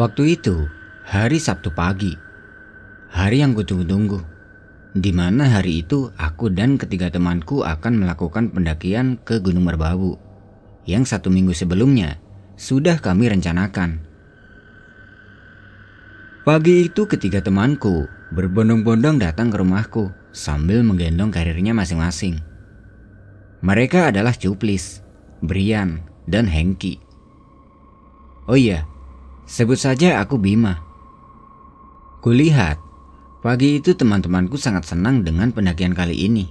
Waktu itu, hari Sabtu pagi. Hari yang kutunggu-tunggu. Di mana hari itu aku dan ketiga temanku akan melakukan pendakian ke Gunung Merbabu. Yang satu minggu sebelumnya sudah kami rencanakan. Pagi itu ketiga temanku berbondong-bondong datang ke rumahku sambil menggendong karirnya masing-masing. Mereka adalah Cuplis, Brian, dan Hengki. Oh iya, sebut saja aku Bima. Kulihat, pagi itu teman-temanku sangat senang dengan pendakian kali ini.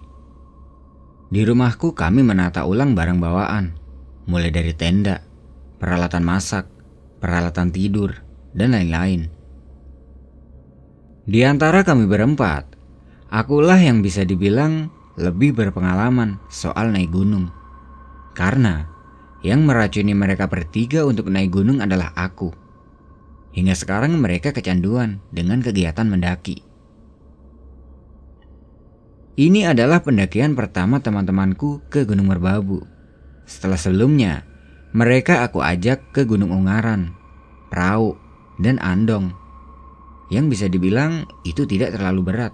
Di rumahku kami menata ulang barang bawaan, mulai dari tenda, peralatan masak, peralatan tidur, dan lain-lain. Di antara kami berempat, akulah yang bisa dibilang lebih berpengalaman soal naik gunung. Karena yang meracuni mereka bertiga untuk naik gunung adalah aku. Hingga sekarang mereka kecanduan dengan kegiatan mendaki. Ini adalah pendakian pertama teman-temanku ke Gunung Merbabu. Setelah sebelumnya, mereka aku ajak ke Gunung Ungaran, Prau, dan Andong yang bisa dibilang itu tidak terlalu berat.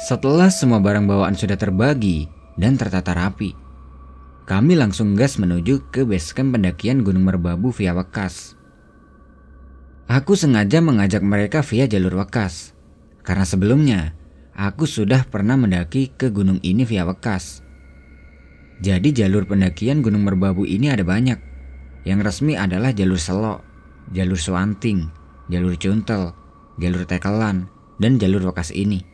Setelah semua barang bawaan sudah terbagi dan tertata rapi, kami langsung gas menuju ke basecamp pendakian Gunung Merbabu via Wekas. Aku sengaja mengajak mereka via jalur Wekas, karena sebelumnya aku sudah pernah mendaki ke gunung ini via Wekas. Jadi jalur pendakian Gunung Merbabu ini ada banyak. Yang resmi adalah jalur Selok, jalur Suanting, jalur Cuntel, jalur Tekelan, dan jalur Wakas ini.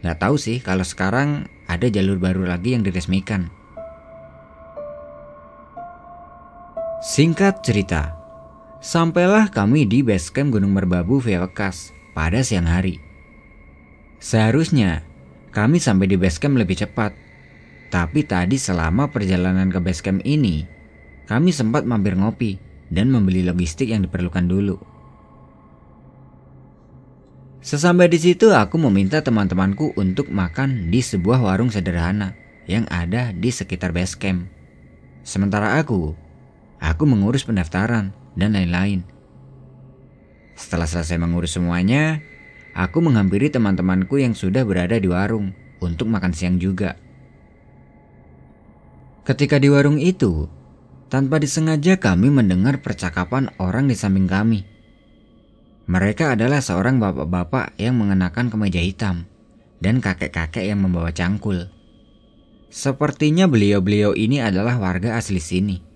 Gak tahu sih kalau sekarang ada jalur baru lagi yang diresmikan. Singkat cerita, sampailah kami di basecamp Gunung Merbabu via pada siang hari. Seharusnya kami sampai di basecamp lebih cepat, tapi tadi selama perjalanan ke basecamp ini, kami sempat mampir ngopi dan membeli logistik yang diperlukan dulu. Sesampai di situ aku meminta teman-temanku untuk makan di sebuah warung sederhana yang ada di sekitar base camp. Sementara aku, aku mengurus pendaftaran dan lain-lain. Setelah selesai mengurus semuanya, aku menghampiri teman-temanku yang sudah berada di warung untuk makan siang juga. Ketika di warung itu, tanpa disengaja kami mendengar percakapan orang di samping kami. Mereka adalah seorang bapak-bapak yang mengenakan kemeja hitam dan kakek-kakek yang membawa cangkul. Sepertinya beliau-beliau ini adalah warga asli sini.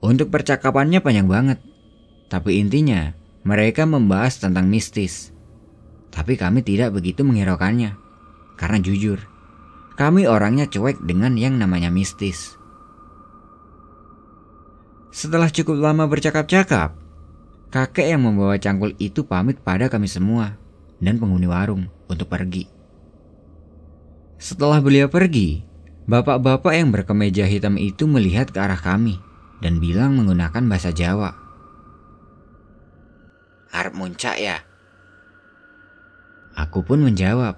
Untuk percakapannya panjang banget, tapi intinya mereka membahas tentang mistis. Tapi kami tidak begitu menghiraukannya, karena jujur, kami orangnya cuek dengan yang namanya mistis. Setelah cukup lama bercakap-cakap, kakek yang membawa cangkul itu pamit pada kami semua dan penghuni warung untuk pergi. Setelah beliau pergi, bapak-bapak yang berkemeja hitam itu melihat ke arah kami dan bilang menggunakan bahasa Jawa. Harap muncak ya? Aku pun menjawab.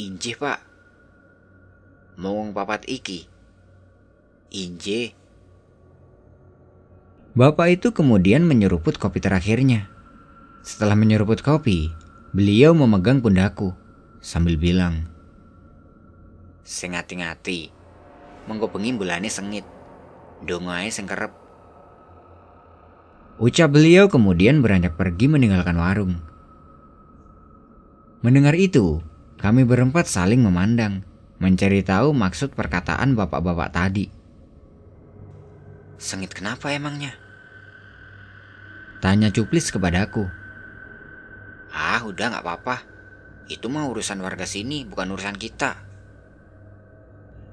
Injih pak. Mau papat iki? Injih. Bapak itu kemudian menyeruput kopi terakhirnya. Setelah menyeruput kopi, beliau memegang pundakku sambil bilang, Sing ngati-ngati, mengko bengi bulane sengit, dongae sing kerep. Ucap beliau kemudian beranjak pergi meninggalkan warung. Mendengar itu, kami berempat saling memandang, mencari tahu maksud perkataan bapak-bapak tadi. Sengit kenapa emangnya? Tanya Cuplis kepadaku. Ah udah gak apa-apa. Itu mah urusan warga sini bukan urusan kita.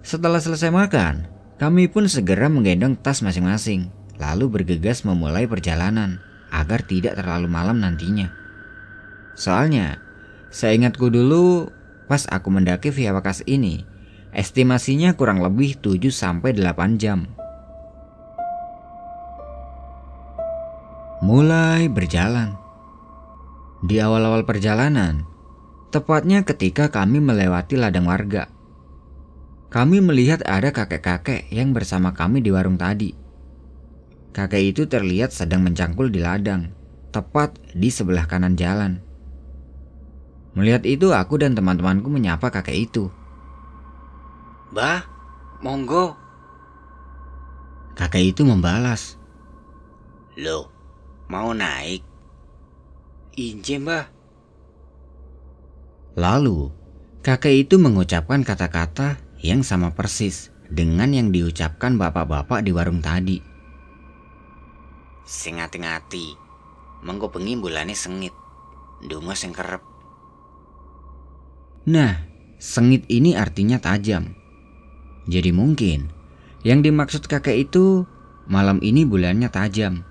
Setelah selesai makan, kami pun segera menggendong tas masing-masing. Lalu bergegas memulai perjalanan agar tidak terlalu malam nantinya. Soalnya, saya ingatku dulu pas aku mendaki via Wakas ini, estimasinya kurang lebih 7-8 jam mulai berjalan. Di awal-awal perjalanan, tepatnya ketika kami melewati ladang warga, kami melihat ada kakek-kakek yang bersama kami di warung tadi kakek itu terlihat sedang mencangkul di ladang, tepat di sebelah kanan jalan. Melihat itu, aku dan teman-temanku menyapa kakek itu. Bah, monggo. Kakek itu membalas. Loh, mau naik? Inje mbah. Lalu, kakek itu mengucapkan kata-kata yang sama persis dengan yang diucapkan bapak-bapak di warung tadi. Sing ngati-ngati, mengko bengi sengit. Ndonga sing kerep. Nah, sengit ini artinya tajam. Jadi mungkin yang dimaksud kakek itu malam ini bulannya tajam.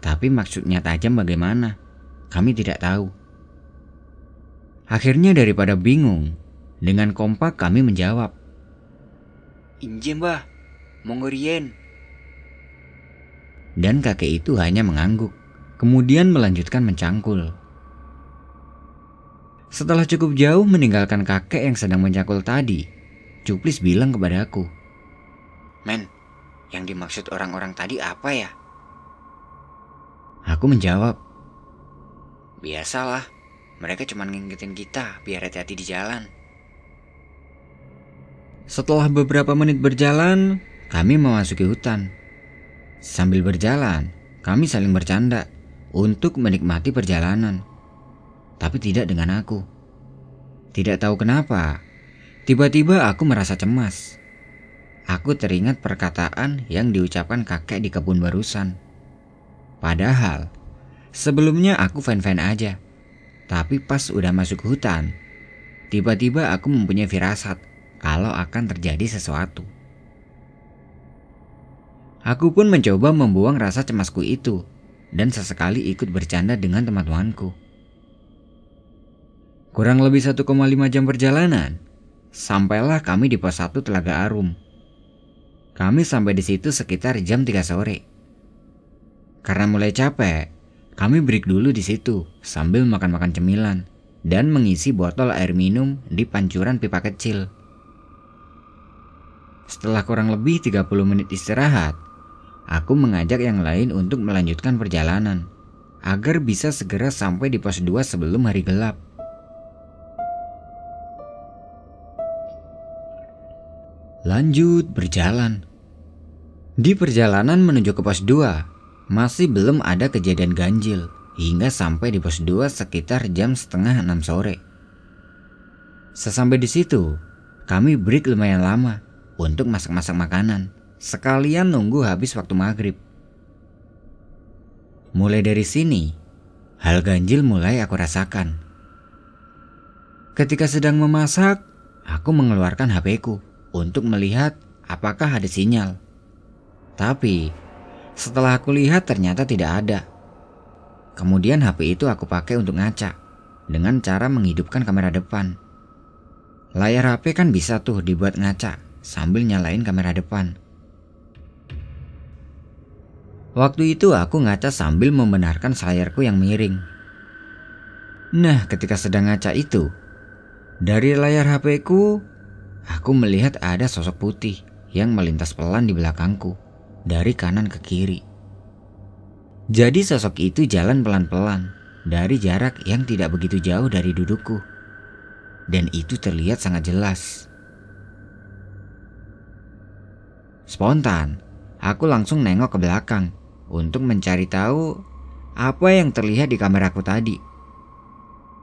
Tapi maksudnya tajam bagaimana? Kami tidak tahu. Akhirnya daripada bingung, dengan kompak kami menjawab. Inje mbah, monggo rien. Dan kakek itu hanya mengangguk, kemudian melanjutkan mencangkul. Setelah cukup jauh meninggalkan kakek yang sedang mencangkul tadi, Cuplis bilang kepadaku, Men, yang dimaksud orang-orang tadi apa ya? Aku menjawab, Biasalah, mereka cuma ngingetin kita biar hati-hati di jalan. Setelah beberapa menit berjalan, kami memasuki hutan. Sambil berjalan, kami saling bercanda untuk menikmati perjalanan. Tapi tidak dengan aku. Tidak tahu kenapa, tiba-tiba aku merasa cemas. Aku teringat perkataan yang diucapkan kakek di kebun barusan. Padahal, sebelumnya aku fan-fan aja. Tapi pas udah masuk hutan, tiba-tiba aku mempunyai firasat kalau akan terjadi sesuatu. Aku pun mencoba membuang rasa cemasku itu dan sesekali ikut bercanda dengan teman-temanku. Kurang lebih 1,5 jam perjalanan, sampailah kami di pos 1 Telaga Arum. Kami sampai di situ sekitar jam 3 sore. Karena mulai capek, kami break dulu di situ sambil makan-makan cemilan dan mengisi botol air minum di pancuran pipa kecil. Setelah kurang lebih 30 menit istirahat, aku mengajak yang lain untuk melanjutkan perjalanan agar bisa segera sampai di pos 2 sebelum hari gelap. Lanjut berjalan. Di perjalanan menuju ke pos 2, masih belum ada kejadian ganjil hingga sampai di pos 2 sekitar jam setengah 6 sore. Sesampai di situ, kami break lumayan lama untuk masak-masak makanan, sekalian nunggu habis waktu maghrib. Mulai dari sini, hal ganjil mulai aku rasakan. Ketika sedang memasak, aku mengeluarkan HP-ku untuk melihat apakah ada sinyal. Tapi setelah aku lihat ternyata tidak ada. Kemudian HP itu aku pakai untuk ngaca dengan cara menghidupkan kamera depan. Layar HP kan bisa tuh dibuat ngaca sambil nyalain kamera depan. Waktu itu aku ngaca sambil membenarkan layarku yang miring. Nah, ketika sedang ngaca itu, dari layar HP ku Aku melihat ada sosok putih yang melintas pelan di belakangku, dari kanan ke kiri. Jadi sosok itu jalan pelan-pelan dari jarak yang tidak begitu jauh dari dudukku. Dan itu terlihat sangat jelas. Spontan, aku langsung nengok ke belakang untuk mencari tahu apa yang terlihat di kameraku tadi.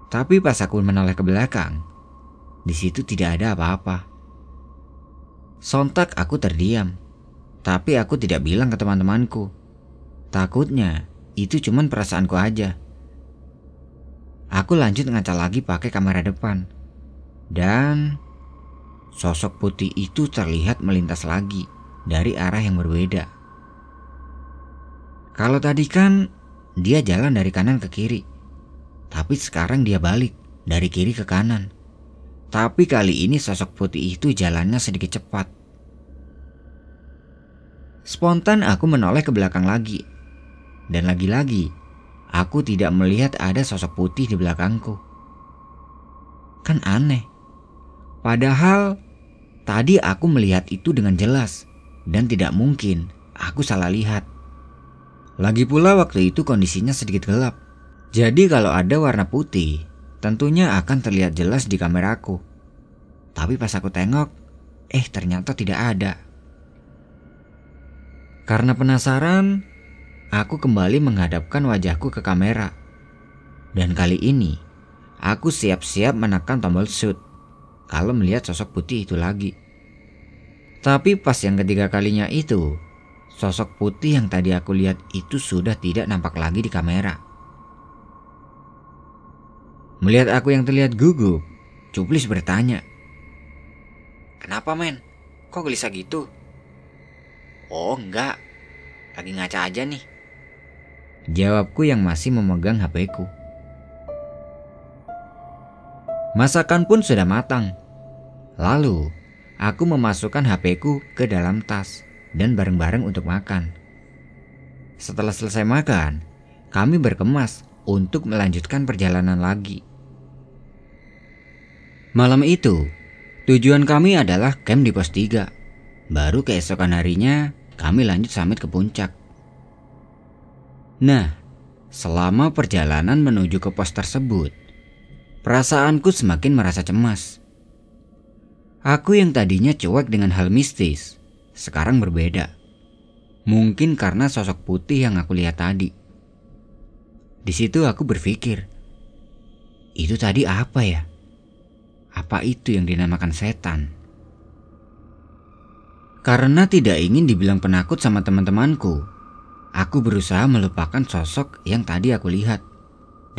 Tapi pas aku menoleh ke belakang, di situ tidak ada apa-apa. Sontak aku terdiam, tapi aku tidak bilang ke teman-temanku. Takutnya itu cuma perasaanku aja. Aku lanjut ngaca lagi pakai kamera depan. Dan sosok putih itu terlihat melintas lagi dari arah yang berbeda. Kalau tadi kan dia jalan dari kanan ke kiri. Tapi sekarang dia balik dari kiri ke kanan. Tapi kali ini sosok putih itu jalannya sedikit cepat. Spontan aku menoleh ke belakang lagi. Dan lagi-lagi, aku tidak melihat ada sosok putih di belakangku. Kan aneh. Padahal tadi aku melihat itu dengan jelas dan tidak mungkin aku salah lihat. Lagi pula waktu itu kondisinya sedikit gelap. Jadi kalau ada warna putih, tentunya akan terlihat jelas di kameraku. Tapi pas aku tengok, eh ternyata tidak ada. Karena penasaran, aku kembali menghadapkan wajahku ke kamera. Dan kali ini, aku siap-siap menekan tombol shoot kalau melihat sosok putih itu lagi. Tapi pas yang ketiga kalinya itu, Sosok putih yang tadi aku lihat itu sudah tidak nampak lagi di kamera. Melihat aku yang terlihat gugup, Cuplis bertanya. Kenapa men? Kok gelisah gitu? Oh enggak, lagi ngaca aja nih. Jawabku yang masih memegang HP-ku. Masakan pun sudah matang. Lalu, aku memasukkan HP-ku ke dalam tas dan bareng-bareng untuk makan. Setelah selesai makan, kami berkemas untuk melanjutkan perjalanan lagi. Malam itu, tujuan kami adalah camp di pos 3. Baru keesokan harinya, kami lanjut summit ke puncak. Nah, selama perjalanan menuju ke pos tersebut, perasaanku semakin merasa cemas. Aku yang tadinya cuek dengan hal mistis, sekarang berbeda. Mungkin karena sosok putih yang aku lihat tadi. Di situ aku berpikir, itu tadi apa ya? Apa itu yang dinamakan setan? Karena tidak ingin dibilang penakut sama teman-temanku, aku berusaha melupakan sosok yang tadi aku lihat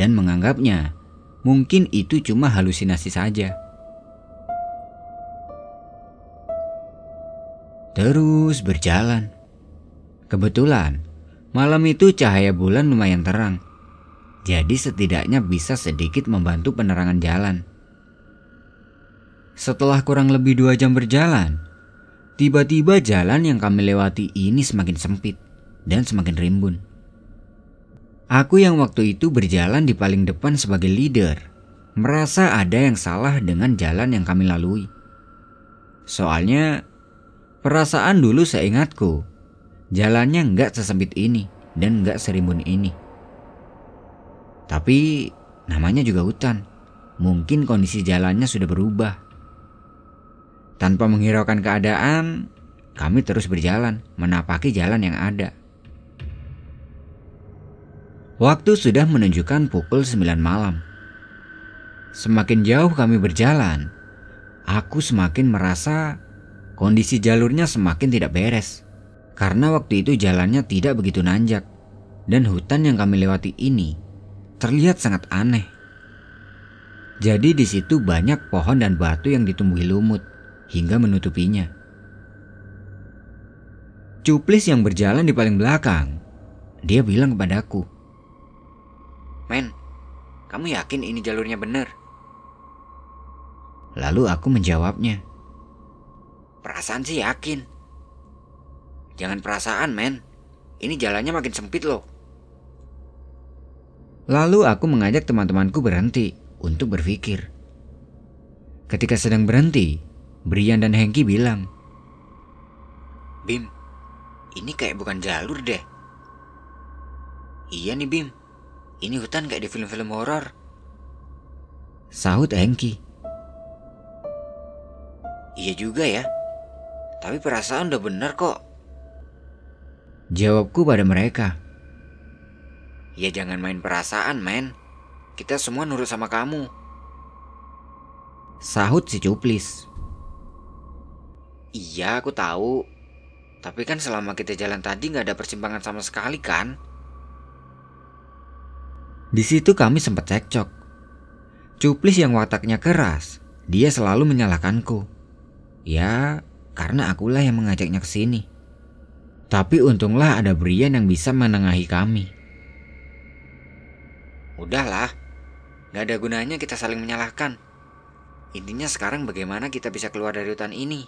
dan menganggapnya mungkin itu cuma halusinasi saja. Terus berjalan. Kebetulan, malam itu cahaya bulan lumayan terang, jadi setidaknya bisa sedikit membantu penerangan jalan. Setelah kurang lebih dua jam berjalan, tiba-tiba jalan yang kami lewati ini semakin sempit dan semakin rimbun. Aku yang waktu itu berjalan di paling depan sebagai leader, merasa ada yang salah dengan jalan yang kami lalui. Soalnya Perasaan dulu seingatku, jalannya nggak sesempit ini dan nggak serimbun ini. Tapi namanya juga hutan, mungkin kondisi jalannya sudah berubah. Tanpa menghiraukan keadaan, kami terus berjalan menapaki jalan yang ada. Waktu sudah menunjukkan pukul 9 malam. Semakin jauh kami berjalan, aku semakin merasa kondisi jalurnya semakin tidak beres. Karena waktu itu jalannya tidak begitu nanjak dan hutan yang kami lewati ini terlihat sangat aneh. Jadi di situ banyak pohon dan batu yang ditumbuhi lumut hingga menutupinya. Cuplis yang berjalan di paling belakang, dia bilang kepadaku, Men, kamu yakin ini jalurnya benar? Lalu aku menjawabnya, Perasaan sih yakin. Jangan perasaan, men. Ini jalannya makin sempit loh. Lalu aku mengajak teman-temanku berhenti untuk berpikir. Ketika sedang berhenti, Brian dan Hengki bilang, Bim, ini kayak bukan jalur deh. Iya nih Bim, ini hutan kayak di film-film horor. Sahut Hengki. Iya juga ya. Tapi perasaan udah bener kok. Jawabku pada mereka. Ya jangan main perasaan, men. Kita semua nurut sama kamu. Sahut si Cuplis. Iya, aku tahu. Tapi kan selama kita jalan tadi nggak ada persimpangan sama sekali kan? Di situ kami sempat cekcok. Cuplis yang wataknya keras, dia selalu menyalahkanku. Ya, karena akulah yang mengajaknya ke sini. Tapi untunglah ada Brian yang bisa menengahi kami. Udahlah, gak ada gunanya kita saling menyalahkan. Intinya sekarang bagaimana kita bisa keluar dari hutan ini.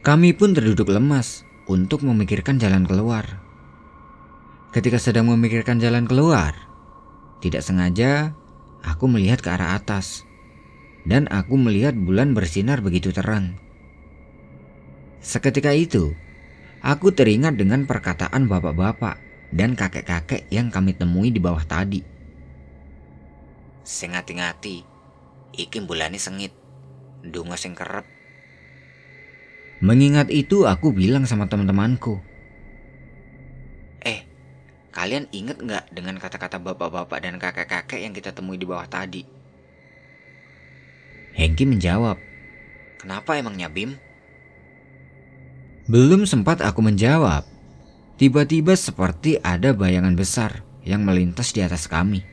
Kami pun terduduk lemas untuk memikirkan jalan keluar. Ketika sedang memikirkan jalan keluar, tidak sengaja aku melihat ke arah atas dan aku melihat bulan bersinar begitu terang. Seketika itu, aku teringat dengan perkataan bapak-bapak dan kakek-kakek yang kami temui di bawah tadi. Sing ngati-ngati, iki bulane sengit, dungo sing kerep. Mengingat itu aku bilang sama teman-temanku, Eh, kalian inget nggak dengan kata-kata bapak-bapak dan kakek-kakek yang kita temui di bawah tadi? Hengki menjawab, Kenapa emangnya Bim? Belum sempat aku menjawab, tiba-tiba seperti ada bayangan besar yang melintas di atas kami.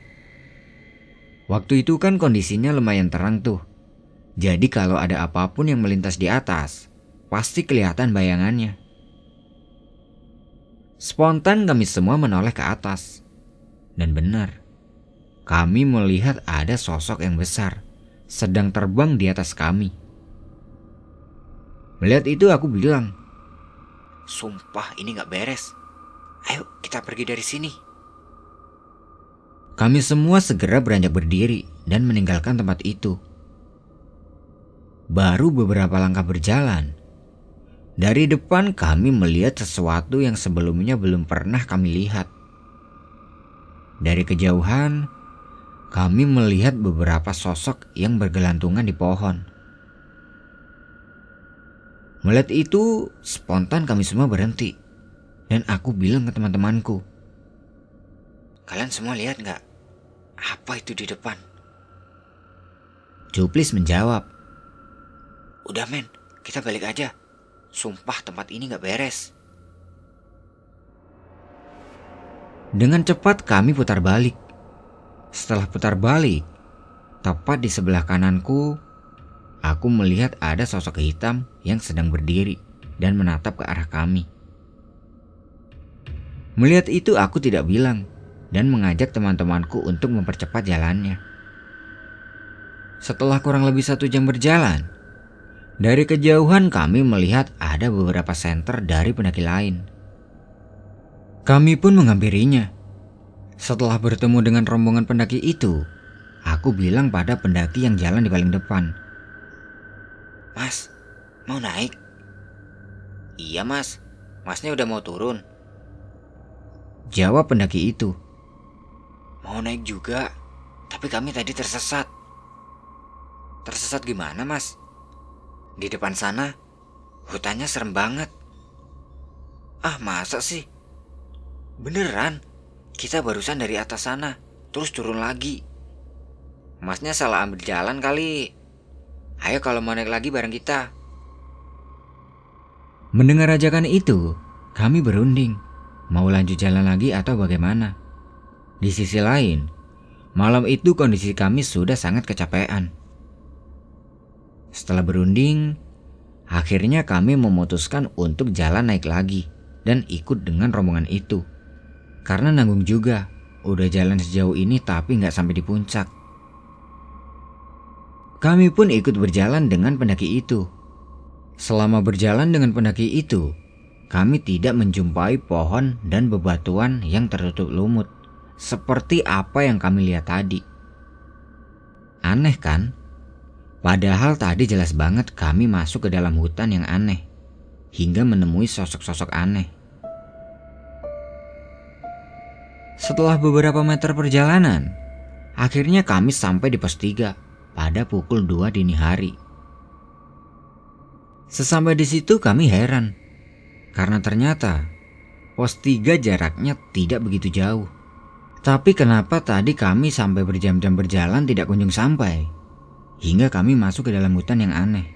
Waktu itu kan kondisinya lumayan terang tuh. Jadi kalau ada apa pun yang melintas di atas, pasti kelihatan bayangannya. Spontan kami semua menoleh ke atas. Dan benar, kami melihat ada sosok yang besar sedang terbang di atas kami. Melihat itu aku bilang, Sumpah ini nggak beres. Ayo kita pergi dari sini. Kami semua segera beranjak berdiri dan meninggalkan tempat itu. Baru beberapa langkah berjalan, dari depan kami melihat sesuatu yang sebelumnya belum pernah kami lihat. Dari kejauhan, kami melihat beberapa sosok yang bergelantungan di pohon. Melihat itu, spontan kami semua berhenti. Dan aku bilang ke teman-temanku, Kalian semua lihat nggak? Apa itu di depan? Juplis menjawab, Udah men, kita balik aja. Sumpah tempat ini nggak beres. Dengan cepat kami putar balik. Setelah putar balik, tepat di sebelah kananku, aku melihat ada sosok hitam yang sedang berdiri dan menatap ke arah kami. Melihat itu aku tidak bilang dan mengajak teman-temanku untuk mempercepat jalannya. Setelah kurang lebih satu jam berjalan, dari kejauhan kami melihat ada beberapa senter dari pendaki lain. Kami pun menghampirinya. Setelah bertemu dengan rombongan pendaki itu, aku bilang pada pendaki yang jalan di paling depan. Mas, mau naik? Iya mas, masnya udah mau turun. Jawab pendaki itu. Mau naik juga, tapi kami tadi tersesat. Tersesat gimana mas? Di depan sana, hutannya serem banget. Ah masa sih? Beneran, kita barusan dari atas sana, terus turun lagi. Masnya salah ambil jalan kali. Ayo kalau mau naik lagi bareng kita. Mendengar ajakan itu, kami berunding. Mau lanjut jalan lagi atau bagaimana? Di sisi lain, malam itu kondisi kami sudah sangat kecapean. Setelah berunding, akhirnya kami memutuskan untuk jalan naik lagi dan ikut dengan rombongan itu. Karena nanggung juga, udah jalan sejauh ini tapi nggak sampai di puncak. Kami pun ikut berjalan dengan pendaki itu. Selama berjalan dengan pendaki itu, kami tidak menjumpai pohon dan bebatuan yang tertutup lumut, seperti apa yang kami lihat tadi. Aneh kan? Padahal tadi jelas banget kami masuk ke dalam hutan yang aneh, hingga menemui sosok-sosok aneh. Setelah beberapa meter perjalanan, akhirnya kami sampai di pos 3 pada pukul 2 dini hari. Sesampai di situ kami heran karena ternyata pos 3 jaraknya tidak begitu jauh. Tapi kenapa tadi kami sampai berjam-jam berjalan tidak kunjung sampai? Hingga kami masuk ke dalam hutan yang aneh.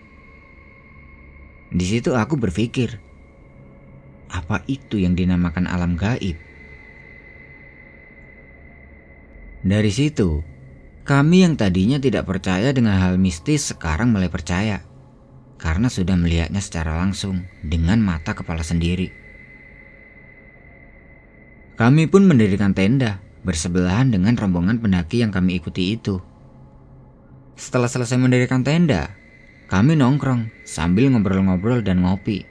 Di situ aku berpikir, apa itu yang dinamakan alam gaib? Dari situ, kami yang tadinya tidak percaya dengan hal mistis sekarang mulai percaya karena sudah melihatnya secara langsung dengan mata kepala sendiri. Kami pun mendirikan tenda bersebelahan dengan rombongan pendaki yang kami ikuti itu. Setelah selesai mendirikan tenda, kami nongkrong sambil ngobrol-ngobrol dan ngopi.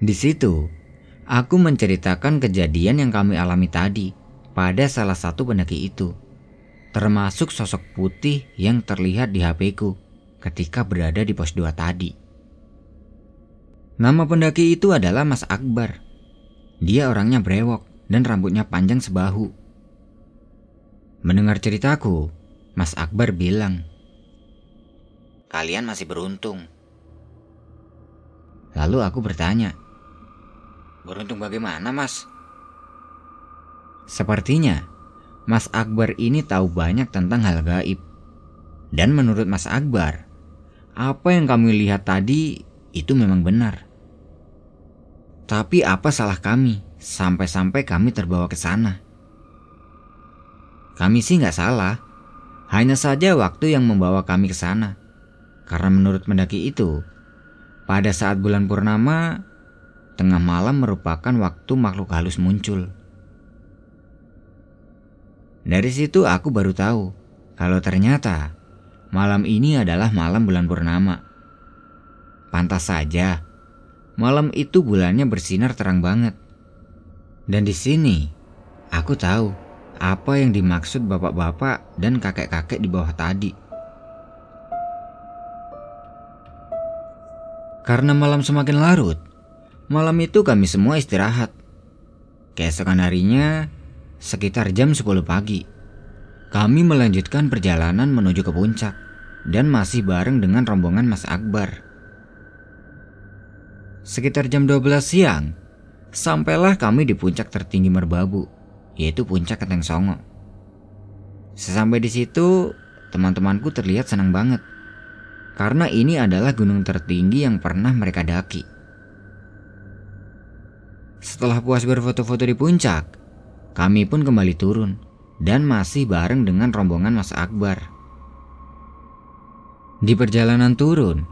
Di situ, aku menceritakan kejadian yang kami alami tadi pada salah satu pendaki itu, termasuk sosok putih yang terlihat di HP-ku ketika berada di pos 2 tadi. Nama pendaki itu adalah Mas Akbar. Dia orangnya brewok dan rambutnya panjang sebahu. Mendengar ceritaku, Mas Akbar bilang, Kalian masih beruntung. Lalu aku bertanya, Beruntung bagaimana, Mas? Sepertinya Mas Akbar ini tahu banyak tentang hal gaib. Dan menurut Mas Akbar, apa yang kami lihat tadi itu memang benar. Tapi apa salah kami sampai-sampai kami terbawa ke sana? Kami sih nggak salah, hanya saja waktu yang membawa kami ke sana. Karena menurut mendaki itu, pada saat bulan purnama, tengah malam merupakan waktu makhluk halus muncul. Dari situ aku baru tahu kalau ternyata malam ini adalah malam bulan purnama. Pantas saja, malam itu bulannya bersinar terang banget. Dan di sini, aku tahu apa yang dimaksud bapak-bapak dan kakek-kakek di bawah tadi. Karena malam semakin larut, malam itu kami semua istirahat. Keesokan harinya, Sekitar jam 10 pagi, kami melanjutkan perjalanan menuju ke puncak dan masih bareng dengan rombongan Mas Akbar. Sekitar jam 12 siang, sampailah kami di puncak tertinggi Merbabu, yaitu puncak Keteng Songo. Sesampai di situ, teman-temanku terlihat senang banget karena ini adalah gunung tertinggi yang pernah mereka daki. Setelah puas berfoto-foto di puncak, kami pun kembali turun dan masih bareng dengan rombongan Mas Akbar. Di perjalanan turun,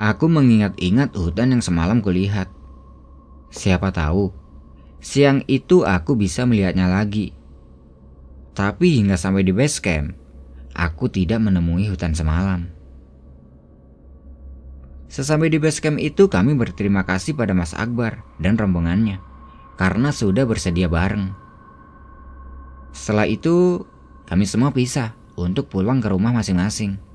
aku mengingat-ingat hutan yang semalam kulihat. Siapa tahu, siang itu aku bisa melihatnya lagi. Tapi hingga sampai di base camp, aku tidak menemui hutan semalam. Sesampai di base camp itu kami berterima kasih pada Mas Akbar dan rombongannya karena sudah bersedia bareng. Setelah itu, kami semua pisah untuk pulang ke rumah masing-masing.